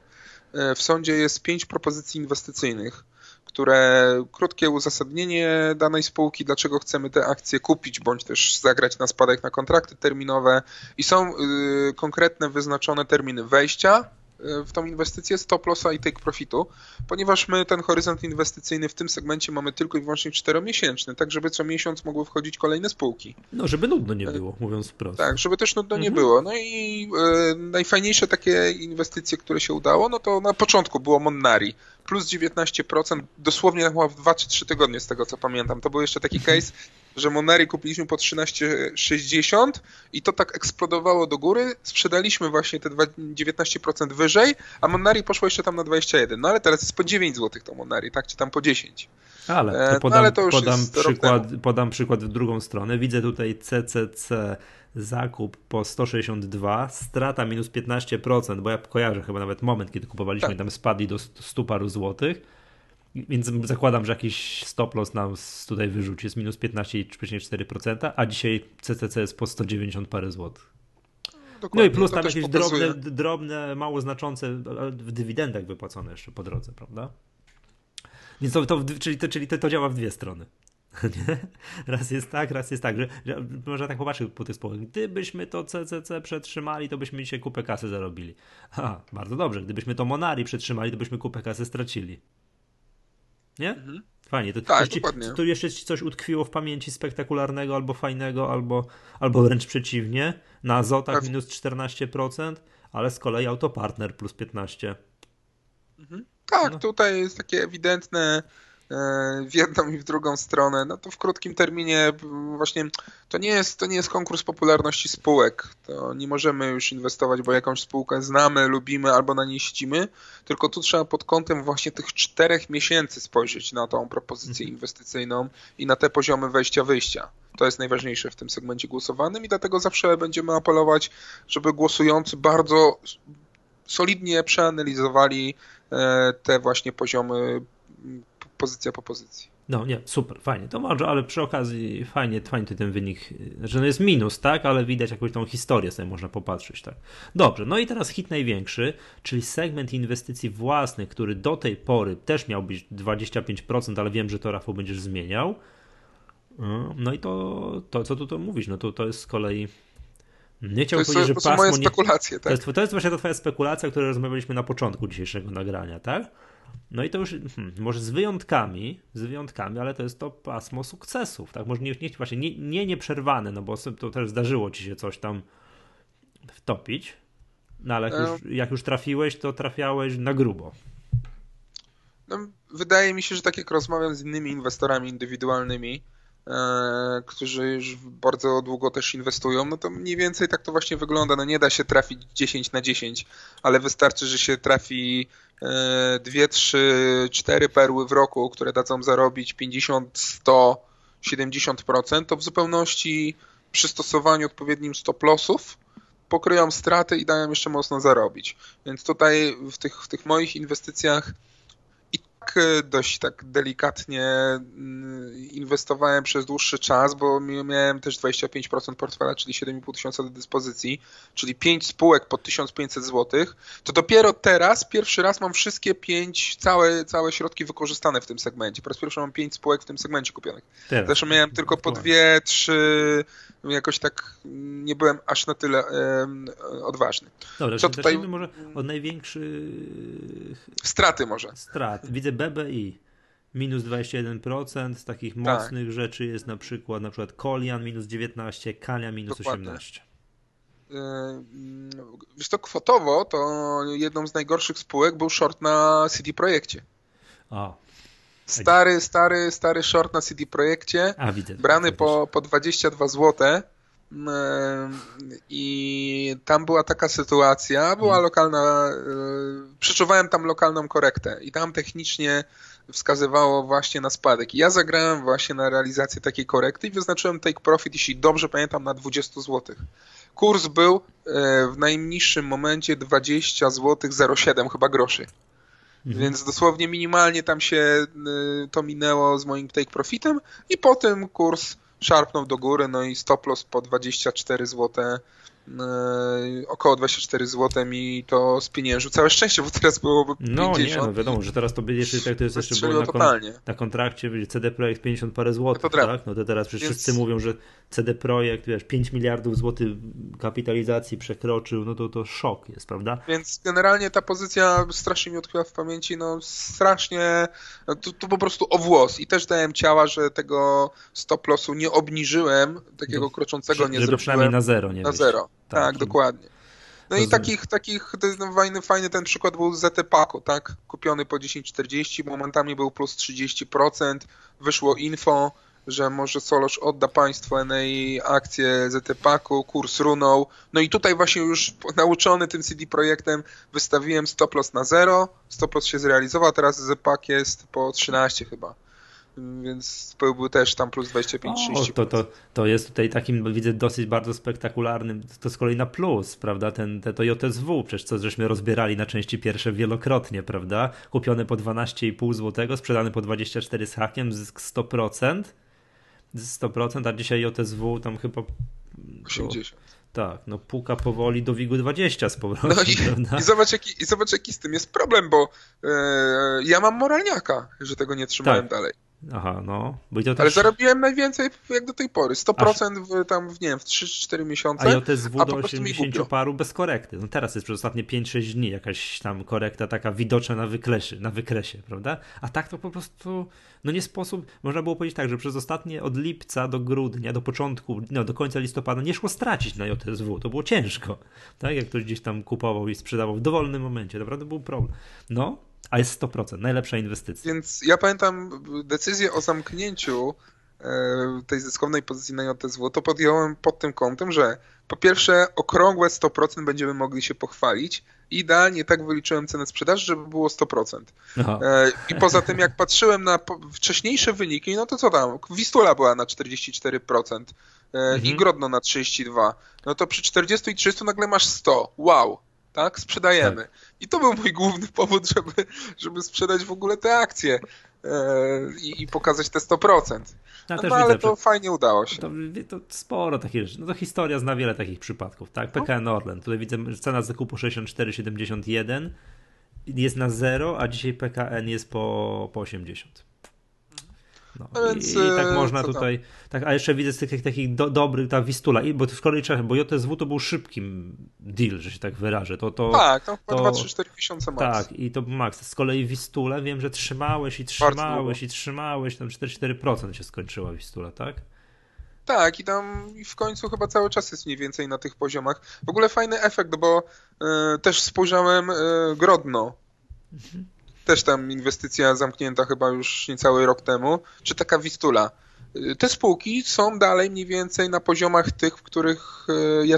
S2: E, w sądzie jest pięć propozycji inwestycyjnych, które krótkie uzasadnienie danej spółki, dlaczego chcemy te akcje kupić, bądź też zagrać na spadek na kontrakty terminowe i są y, konkretne wyznaczone terminy wejścia, w tą inwestycję stop lossa i take profitu, ponieważ my ten horyzont inwestycyjny w tym segmencie mamy tylko i wyłącznie czteromiesięczny, tak żeby co miesiąc mogły wchodzić kolejne spółki.
S1: No, żeby nudno nie było, mówiąc wprost.
S2: Tak, żeby też nudno mhm. nie było. No i e, najfajniejsze takie inwestycje, które się udało, no to na początku było Monnari, plus 19%, dosłownie chyba w 2 czy 3 tygodnie z tego co pamiętam. To był jeszcze taki (laughs) case, że Monari kupiliśmy po 13,60 i to tak eksplodowało do góry, sprzedaliśmy właśnie te 19% wyżej, a Monari poszło jeszcze tam na 21. No ale teraz jest po 9 zł to Monari, tak? Czy tam po 10.
S1: Ale, to e, podam, no, ale to podam, przykład, podam przykład w drugą stronę. Widzę tutaj CCC zakup po 162, strata minus 15%, bo ja kojarzę chyba nawet moment, kiedy kupowaliśmy, tak. tam spadli do 100 paru złotych, więc zakładam, że jakiś stop loss nam tutaj wyrzuci, jest minus 15,4%, a dzisiaj CCC jest po 190 parę złotych. Dokładnie, no i plus tam jakieś drobne, drobne, mało znaczące w dywidendach wypłacone jeszcze po drodze, prawda? Więc to, to czyli, to, czyli to, to działa w dwie strony. (laughs) Raz jest tak, raz jest tak, że, że można tak popatrzeć po tych spółkach. Gdybyśmy to CCC przetrzymali, to byśmy dzisiaj kupę kasy zarobili. Ha, bardzo dobrze. Gdybyśmy to Monari przetrzymali, to byśmy kupę kasy stracili. Nie? Mhm. Fajnie. To,
S2: tak,
S1: to, to jeszcze ci coś utkwiło w pamięci spektakularnego albo fajnego, albo, albo wręcz przeciwnie. Na Azotach minus 14%, ale z kolei Autopartner plus 15%.
S2: Mhm. Tak, no. tutaj jest takie ewidentne w jedną i w drugą stronę, no to w krótkim terminie właśnie to nie jest, to nie jest konkurs popularności spółek. To nie możemy już inwestować, bo jakąś spółkę znamy, lubimy albo na niej ścimy, tylko tu trzeba pod kątem właśnie tych czterech miesięcy spojrzeć na tą propozycję mhm. inwestycyjną i na te poziomy wejścia-wyjścia. To jest najważniejsze w tym segmencie głosowanym i dlatego zawsze będziemy apelować, żeby głosujący bardzo solidnie przeanalizowali e, te właśnie poziomy pozycja po pozycji.
S1: No nie, super, fajnie. To może, ale przy okazji fajnie, fajnie ten wynik, że no jest minus, tak, ale widać jakąś tą historię sobie można popatrzeć, tak. Dobrze, no i teraz hit największy, czyli segment inwestycji własnych, który do tej pory też miał być 25%, ale wiem, że to Rafał będziesz zmieniał. No i to, to co tu to mówisz, no to, to jest z kolei
S2: nie chciałbym powiedzieć, że pasmo... moje spekulacje, nie... tak?
S1: To jest, to jest właśnie ta twoja spekulacja, o której rozmawialiśmy na początku dzisiejszego nagrania, tak? No i to już, hmm, może z wyjątkami, z wyjątkami, ale to jest to pasmo sukcesów, tak? Może nie, nie właśnie nie, nie nieprzerwane, no bo to też zdarzyło ci się coś tam wtopić, no ale jak, już, e. jak już trafiłeś, to trafiałeś na grubo.
S2: No, wydaje mi się, że tak jak rozmawiam z innymi inwestorami indywidualnymi, którzy już bardzo długo też inwestują, no to mniej więcej tak to właśnie wygląda. No nie da się trafić 10 na 10, ale wystarczy, że się trafi 2, 3, 4 perły w roku, które dadzą zarobić 50, 100, 70%, to w zupełności przy stosowaniu odpowiednim stop lossów pokryją straty i dają jeszcze mocno zarobić. Więc tutaj w tych, w tych moich inwestycjach tak dość tak delikatnie mm, inwestowałem przez dłuższy czas, bo miałem też 25% portfela, czyli 7,5 tysiąca do dyspozycji, czyli 5 spółek po 1500 zł, to dopiero teraz, pierwszy raz mam wszystkie 5, całe, całe środki wykorzystane w tym segmencie. Po raz pierwszy mam 5 spółek w tym segmencie kupionych. Teraz. Zresztą miałem tylko po 2, 3, jakoś tak nie byłem aż na tyle odważny.
S1: Dobra, Co tutaj... może od największych...
S2: Straty może.
S1: Strat. Widzę BBI minus 21%, z takich tak. mocnych rzeczy jest na przykład na przykład Kolian minus 19, Kalia minus Dokładnie. 18.
S2: Yy, wiesz to kwotowo to jedną z najgorszych spółek był short na CD Projekcie.
S1: O.
S2: Stary, stary, stary short na CD Projekcie,
S1: A, widzę,
S2: brany po, po 22 zł i tam była taka sytuacja, była hmm. lokalna, e, przeczuwałem tam lokalną korektę i tam technicznie wskazywało właśnie na spadek. I ja zagrałem właśnie na realizację takiej korekty i wyznaczyłem take profit, jeśli dobrze pamiętam, na 20 zł. Kurs był e, w najniższym momencie 20 zł 07 chyba groszy. Mhm. Więc dosłownie minimalnie tam się e, to minęło z moim take profitem i potem kurs szarpnął do góry, no i stop loss po 24 zł około 24 zł mi to spieniężył. Całe szczęście, bo teraz byłoby 50.
S1: No nie, no wiadomo, że teraz to będzie, tak to jest jeszcze było na, kon, na kontrakcie, będzie CD Projekt 50 parę złotych, no to tak? No to teraz Więc... wszyscy mówią, że CD Projekt, wiesz, 5 miliardów złotych kapitalizacji przekroczył, no to to szok jest, prawda?
S2: Więc generalnie ta pozycja strasznie mi utkwiła w pamięci, no strasznie, no, to, to po prostu o włos i też dałem ciała, że tego stop lossu nie obniżyłem, takiego no, kroczącego nie
S1: żeby
S2: zrobiłem.
S1: przynajmniej na zero, nie
S2: Na zero. Tak, tak dokładnie. No i takich, takich, to jest fajny, fajny ten przykład był ZT Paco, tak? Kupiony po 10,40, momentami był plus 30%, wyszło info że może Solosz odda państwu NA akcję ZTPAK-u, kurs runął. No i tutaj właśnie już (laughs) nauczony tym CD Projektem wystawiłem stop loss na 0, stop loss się zrealizował, teraz ZPAK jest po 13 chyba więc byłby też tam plus 25-30%.
S1: To, to, to jest tutaj takim, widzę, dosyć bardzo spektakularnym, to z kolei na plus, prawda, ten, te, to JSW, przecież co żeśmy rozbierali na części pierwsze wielokrotnie, prawda, kupione po 12,5 zł, sprzedane po 24 z hakiem, zysk 100%, 100%, a dzisiaj JSW tam chyba...
S2: 80.
S1: Tak, no puka powoli do WIG-u 20 z powrotem. No
S2: i, i, zobacz, jaki, i zobacz, jaki z tym jest problem, bo e, ja mam moralniaka, że tego nie trzymałem tak. dalej.
S1: Aha, no. Bo to
S2: też... Ale zarobiłem najwięcej jak do tej pory. 100% Aż... w, tam, w, nie wiem, w 3-4 miesiące.
S1: A JSW a do 80 paru bez korekty. No teraz jest przez ostatnie 5-6 dni jakaś tam korekta taka widoczna na wykresie, na wykresie, prawda? A tak to po prostu, no nie sposób, można było powiedzieć tak, że przez ostatnie od lipca do grudnia, do początku, no do końca listopada nie szło stracić na JSW. To było ciężko. Tak, jak ktoś gdzieś tam kupował i sprzedawał w dowolnym momencie, naprawdę był problem. No, a jest 100%, najlepsza inwestycja.
S2: Więc ja pamiętam decyzję o zamknięciu e, tej zyskownej pozycji na JSW, to podjąłem pod tym kątem, że po pierwsze okrągłe 100% będziemy mogli się pochwalić i idealnie tak wyliczyłem cenę sprzedaży, żeby było 100%. Aha. E, I poza tym jak patrzyłem na wcześniejsze wyniki, no to co tam, Wistula była na 44% e, mhm. i Grodno na 32%. No to przy 40 i 30 nagle masz 100. Wow tak? Sprzedajemy. Tak. I to był mój główny powód, żeby, żeby sprzedać w ogóle te akcje e, i, i, pokazać te 100%. Ja no, no ale to fajnie udało się.
S1: To, to, sporo takich rzeczy. No to historia zna wiele takich przypadków, tak? PKN no. Orlen. Tutaj widzę, że cena zakupu 64,71 jest na 0, a dzisiaj PKN jest po, po 80. No, więc, i, i, tak e, można tutaj, tak, a jeszcze widzę z tych takich do, dobrych, ta Wistula, i, bo z kolei Czechy, bo JSW to był szybkim deal, że się tak wyrażę. To, to,
S2: tak, to chyba 2-3-4 miesiące max.
S1: Tak, i to max. Z kolei Wistule wiem, że trzymałeś i trzymałeś i trzymałeś, tam 44% się skończyła Wistula, tak?
S2: Tak, i tam w końcu chyba cały czas jest mniej więcej na tych poziomach. W ogóle fajny efekt, bo y, też spojrzałem y, Grodno. Mhm też tam inwestycja zamknięta chyba już niecały rok temu, czy taka Wistula. Te spółki są dalej mniej więcej na poziomach tych, w których e, ja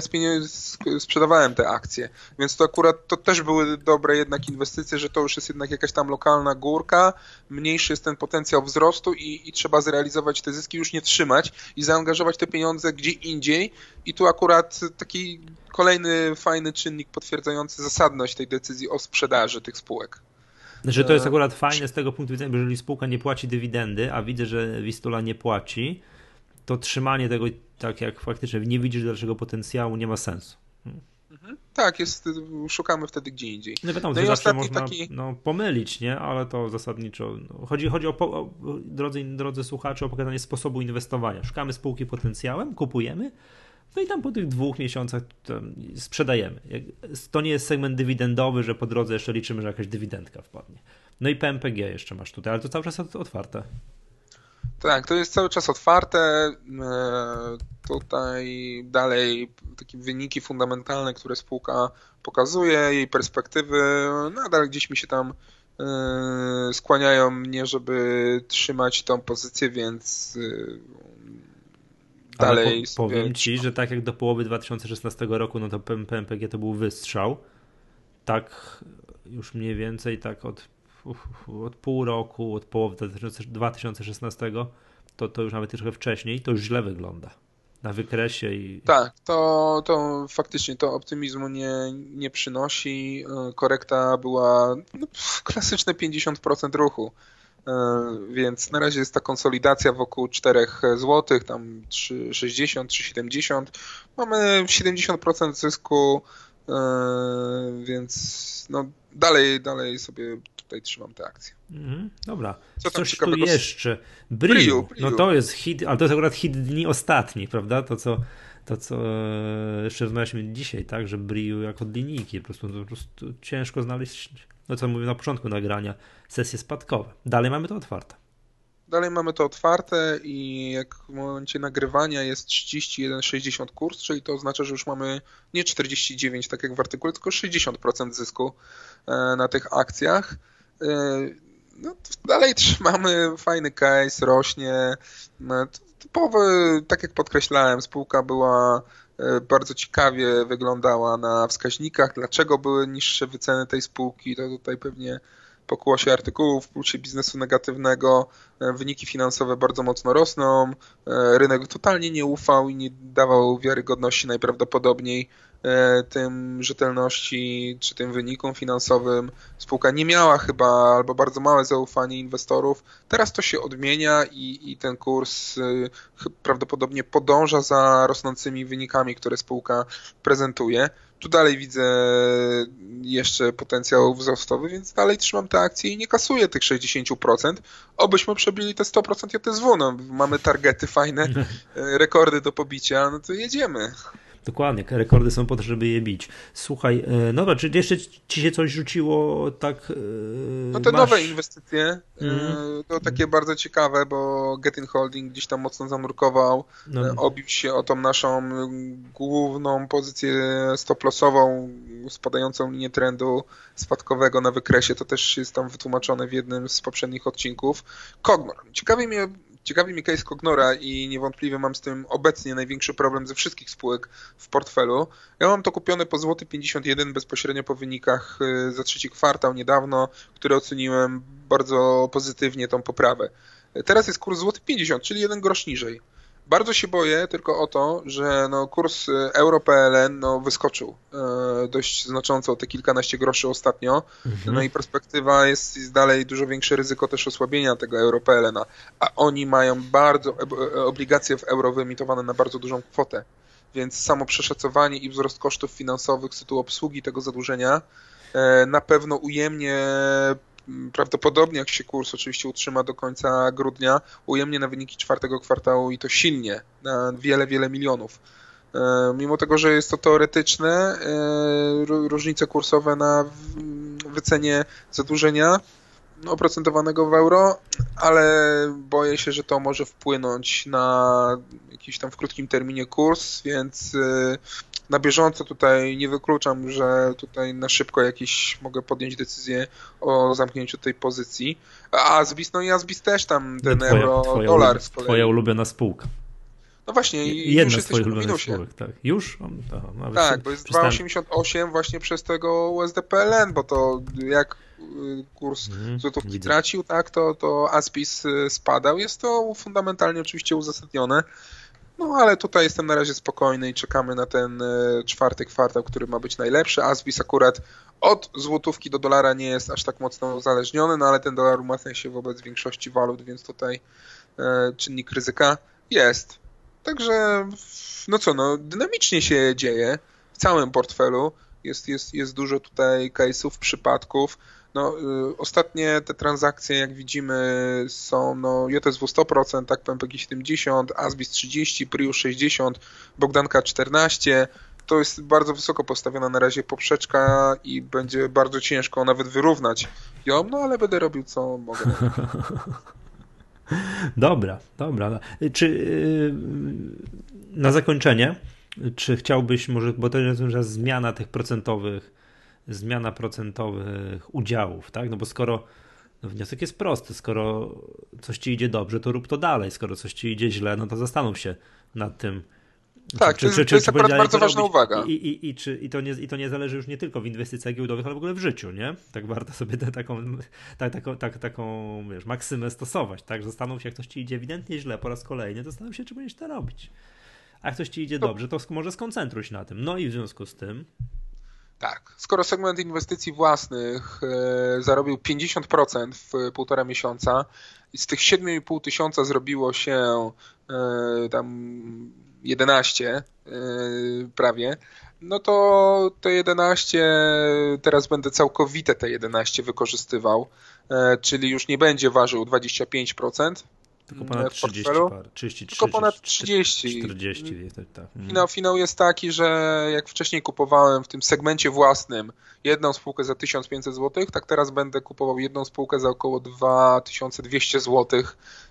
S2: sprzedawałem te akcje. Więc to akurat to też były dobre jednak inwestycje, że to już jest jednak jakaś tam lokalna górka, mniejszy jest ten potencjał wzrostu i, i trzeba zrealizować te zyski, już nie trzymać i zaangażować te pieniądze gdzie indziej. I tu akurat taki kolejny fajny czynnik potwierdzający zasadność tej decyzji o sprzedaży tych spółek.
S1: Znaczy to jest e, akurat fajne z tego punktu widzenia, bo jeżeli spółka nie płaci dywidendy, a widzę, że Wistula nie płaci, to trzymanie tego tak jak faktycznie nie widzisz dalszego potencjału nie ma sensu.
S2: Mhm. Tak, jest, szukamy wtedy gdzie indziej.
S1: No wiadomo, no zawsze można taki... no, pomylić, nie? ale to zasadniczo no, chodzi, chodzi o, o drodzy, drodzy słuchacze, o pokazanie sposobu inwestowania. Szukamy spółki potencjałem, kupujemy, no i tam po tych dwóch miesiącach sprzedajemy. To nie jest segment dywidendowy, że po drodze jeszcze liczymy, że jakaś dywidendka wpadnie. No i PMPG jeszcze masz tutaj, ale to cały czas otwarte.
S2: Tak, to jest cały czas otwarte. E, tutaj dalej takie wyniki fundamentalne, które spółka pokazuje, jej perspektywy, nadal gdzieś mi się tam e, skłaniają mnie, żeby trzymać tą pozycję, więc e, dalej.
S1: Po, powiem ci, że tak jak do połowy 2016 roku, no to PMPG to był wystrzał. Tak już mniej więcej tak od, od pół roku, od połowy 2016, to, to już nawet trochę wcześniej, to już źle wygląda na wykresie i...
S2: Tak, to, to faktycznie to optymizmu nie, nie przynosi. Korekta była no, klasyczne 50% ruchu. E, więc na razie jest ta konsolidacja wokół 4 zł, tam 3,60, 3,70. Mamy 70% zysku, e, więc no dalej, dalej sobie tutaj trzymam te akcje.
S1: Mhm, dobra. Co Coś tu jeszcze? Briu. No to jest hit, ale to jest akurat hit dni ostatni, prawda? To co, to co e, jeszcze rozmawialiśmy dzisiaj, tak, że Briu jako linijki, po prostu, po prostu ciężko znaleźć no co mówię na początku nagrania, sesje spadkowe. Dalej mamy to otwarte.
S2: Dalej mamy to otwarte i jak w momencie nagrywania jest 31,60 kurs, czyli to oznacza, że już mamy nie 49 tak jak w artykule, tylko 60% zysku e, na tych akcjach. E, no, dalej trzymamy fajny case, rośnie. No, typowy, tak jak podkreślałem, spółka była e, bardzo ciekawie wyglądała na wskaźnikach. Dlaczego były niższe wyceny tej spółki, to tutaj pewnie pokłosie artykułów w pulsie biznesu negatywnego, e, wyniki finansowe bardzo mocno rosną, e, rynek totalnie nie ufał i nie dawał wiarygodności najprawdopodobniej. e, tym rzetelności czy tym wynikom finansowym. Spółka nie miała chyba albo bardzo małe zaufanie inwestorów. Teraz to się odmienia i, i ten kurs prawdopodobnie podąża za rosnącymi wynikami, które spółka prezentuje. Tu dalej widzę jeszcze potencjał wzrostowy, więc dalej trzymam te akcje i nie kasuję tych 60%. Obyśmy przebili te 100% JTSW. No, mamy targety fajne, (laughs) rekordy do pobicia, no to jedziemy.
S1: Dokładnie, rekordy są po to, żeby je bić. Słuchaj, e, no dobra, czy jeszcze ci się coś rzuciło tak? E,
S2: no te masz... nowe inwestycje, mm. to takie bardzo ciekawe, bo Getin Holding gdzieś tam mocno zanurkował, no. obił się o tą naszą główną pozycję stop-lossową, spadającą linię trendu spadkowego na wykresie, to też jest tam wytłumaczone w jednym z poprzednich odcinków. Kognor. Ciekawi mnie Ciekawi mi case Cognora i niewątpliwie mam z tym obecnie największy problem ze wszystkich spółek w portfelu. Ja mam to kupione po złoty 51 bezpośrednio po wynikach y, za trzeci kwartał niedawno, który oceniłem bardzo pozytywnie tą poprawę. Teraz jest kurs złoty 50, czyli jeden grosz niżej. Bardzo się boję tylko o to, że no, kurs e, euro-PLN no, wyskoczył e, dość znacząco, te kilkanaście groszy ostatnio. Mhm. No i perspektywa jest, jest, dalej dużo większe ryzyko też osłabienia tego euro-PLN-a. A oni mają bardzo e, obligacje w euro wyemitowane na bardzo dużą kwotę. Więc samo przeszacowanie i wzrost kosztów finansowych z tytułu obsługi tego zadłużenia na pewno ujemnie prawdopodobnie jak się kurs oczywiście utrzyma do końca grudnia, ujemnie na wyniki czwartego kwartału i to silnie, na wiele, wiele milionów. E, mimo tego, że jest to teoretyczne, e, różnice kursowe na wycenie zadłużenia oprocentowanego w euro, ale boję się, że to może wpłynąć na jakiś tam w krótkim terminie kurs, więc e, na bieżąco tutaj nie wykluczam, że tutaj na szybko jakieś mogę podjąć decyzję o zamknięciu tej pozycji. A Asbis, no i Asbis też tam ten twoja, euro, twoja, dolar z
S1: kolei. Twoja ulubiona spółka.
S2: No właśnie,
S1: i Jedna już z twoich ulubionych spółek, tak. Już?
S2: Aha, tak, bo jest 2,88 właśnie przez tego USDPLN, bo to jak y, kurs mhm, złotówki widzę. tracił, tak, to, to Aspis y, spadał. Jest to fundamentalnie oczywiście uzasadnione. No ale tutaj jestem na razie spokojny i czekamy na ten e, czwarty kwartał, który ma być najlepszy. Asbis akurat od złotówki do dolara nie jest aż tak mocno uzależniony, no ale ten dolar umacnia się wobec większości walut, więc tutaj e, czynnik ryzyka jest. Także no co, no dynamicznie się dzieje w całym portfelu. Jest, jest, jest dużo tutaj case'ów, przypadków. No, y, ostatnie te transakcje, jak widzimy, są no, JSW 100%, tak, PMPG 70, Asbis 30, Prius 60, Bogdanka 14. To jest bardzo wysoko postawiona na razie poprzeczka i będzie bardzo ciężko nawet wyrównać ją, no ale będę robił co mogę. (laughs)
S1: Dobra, dobra. Czy yy, na zakończenie, czy chciałbyś może, bo to jest zmiana tych procentowych zmiana procentowych udziałów, tak? No bo skoro no wniosek jest prosty, skoro coś ci idzie dobrze, to rób to dalej, skoro coś ci idzie źle, no to zastanów się nad tym.
S2: Tak, czy, to, czy, to jest akurat bardzo ważna uwaga.
S1: I, i, i, czy, i, to nie, I to nie zależy już nie tylko w inwestycjach giełdowych, ale w ogóle w życiu, nie? Tak warto sobie tę taką, tak, taką, tak, taką wiesz, maksymę stosować, tak? Zastanów się, jak coś ci idzie ewidentnie źle po raz kolejny, to zastanów się, czy będziesz to robić. A jak coś ci idzie dobrze, to może skoncentruj się na tym. No i w związku z tym
S2: tak. Skoro segment inwestycji własnych e, zarobił 50% w półtora miesiąca i z tych 7,5 tysiąca zrobiło się e, tam 11 e, prawie, no to te 11, teraz będę całkowite te 11 wykorzystywał, czyli już nie będzie ważył 25%,
S1: tylko ponad 30 par, 30,
S2: Tylko ponad 30.
S1: 40. Tak.
S2: Mhm. Finał, finał jest taki, że jak wcześniej kupowałem w tym segmencie własnym jedną spółkę za 1500 zł, tak teraz będę kupował jedną spółkę za około 2200 zł.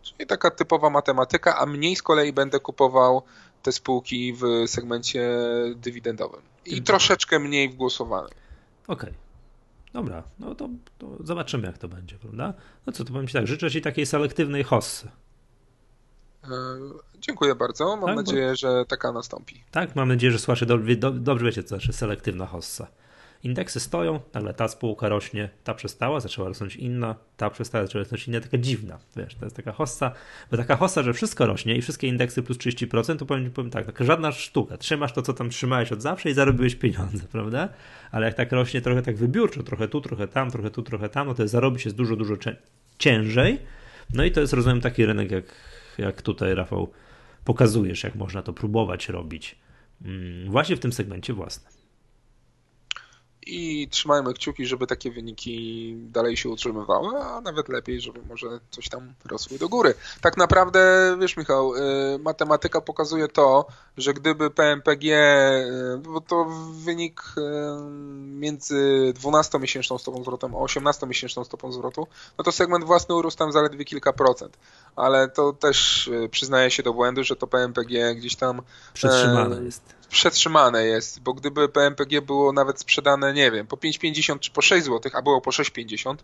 S2: Czyli taka typowa matematyka, a mniej z kolei będę kupował te spółki w segmencie dywidendowym. I troszeczkę mniej w głosowanym.
S1: Okej. Okay. Dobra, no to, to, zobaczymy, jak to będzie, prawda? No co, to powiem Ci tak, życzę Ci takiej selektywnej hossy.
S2: E, dziękuję bardzo. Mam tak, nadzieję, bo... że taka nastąpi.
S1: Tak, mam nadzieję, że słuchacze do, do, dobrze wiecie, co znaczy selektywna hossa. Indeksy stoją, nagle ta spółka rośnie, ta przestała, zaczęła rosnąć inna, ta przestała, zaczęła rosnąć inna, taka dziwna, wiesz, to jest taka hossa, bo taka hossa, że wszystko rośnie i wszystkie indeksy plus 30%, to powiem, powiem tak, taka żadna sztuka, trzymasz to, co tam trzymałeś od zawsze i zarobiłeś pieniądze, (laughs) prawda? Ale jak tak rośnie trochę tak wybiórczo, trochę tu, trochę tam, trochę tu, trochę tam, no to zarobić jest dużo, dużo ciężej, no i to jest, rozumiem, taki rynek, jak, jak tutaj, Rafał, pokazujesz, jak można to próbować robić. Mm, właśnie w tym segmencie własnym
S2: i trzymajmy kciuki, żeby takie wyniki dalej się utrzymywały, a nawet lepiej, żeby może coś tam rosły do góry. Tak naprawdę, wiesz Michał, y, matematyka pokazuje to, że gdyby PMPG, y, bo to wynik y, między 12-miesięczną stopą zwrotem a 18-miesięczną stopą zwrotu, no to segment własny urósł tam zaledwie kilka procent. Ale to też przyznaje się do błędu, że to PMPG gdzieś tam...
S1: Przetrzymane jest
S2: przetrzymane jest, bo gdyby PMPG było nawet sprzedane, nie wiem, po 5,50 czy po 6 zł, a było po 6,50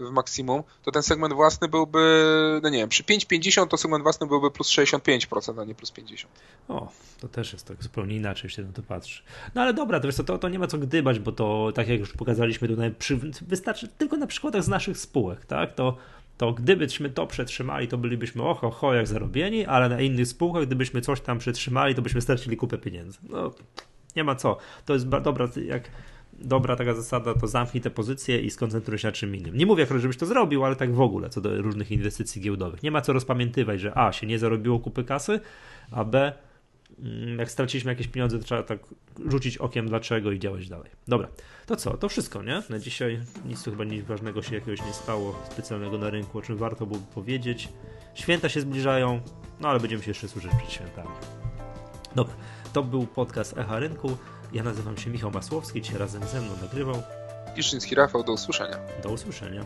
S2: w maksimum, to ten segment własny byłby, no nie wiem, przy 5,50 to segment własny byłby plus 65%, a nie plus 50%.
S1: O, to też jest tak zupełnie inaczej się na to patrzy. No ale dobra, to, wiesz, to, to nie ma co gdybać, bo to tak jak już pokazaliśmy tutaj, przy, wystarczy tylko na przykładach z naszych spółek, tak, to to gdybyśmy to przetrzymali, to bylibyśmy oho, ho, jak zarobieni, ale na innych spółkach, gdybyśmy coś tam przetrzymali, to byśmy stracili kupę pieniędzy. No, nie ma co. To jest dobra, jak dobra taka zasada, to zamknij te pozycje i skoncentruj się na czym innym. Nie mówię, żebyś to zrobił, ale tak w ogóle, co do różnych inwestycji giełdowych. Nie ma co rozpamiętywać, że A, się nie zarobiło kupy kasy, a B, jak straciliśmy jakieś pieniądze, to trzeba tak rzucić okiem dlaczego i działać dalej. Dobra, to co? To wszystko, nie? Na dzisiaj nic tu chyba nic ważnego się jakiegoś nie stało specjalnego na rynku, o czym warto byłoby powiedzieć. Święta się zbliżają, no ale będziemy się jeszcze słyszeć przed świętami. Dobra, to był podcast Echa Rynku. Ja nazywam się Michał Masłowski, dzisiaj razem ze mną nagrywał.
S2: Kiszyński Rafał, do usłyszenia.
S1: Do usłyszenia.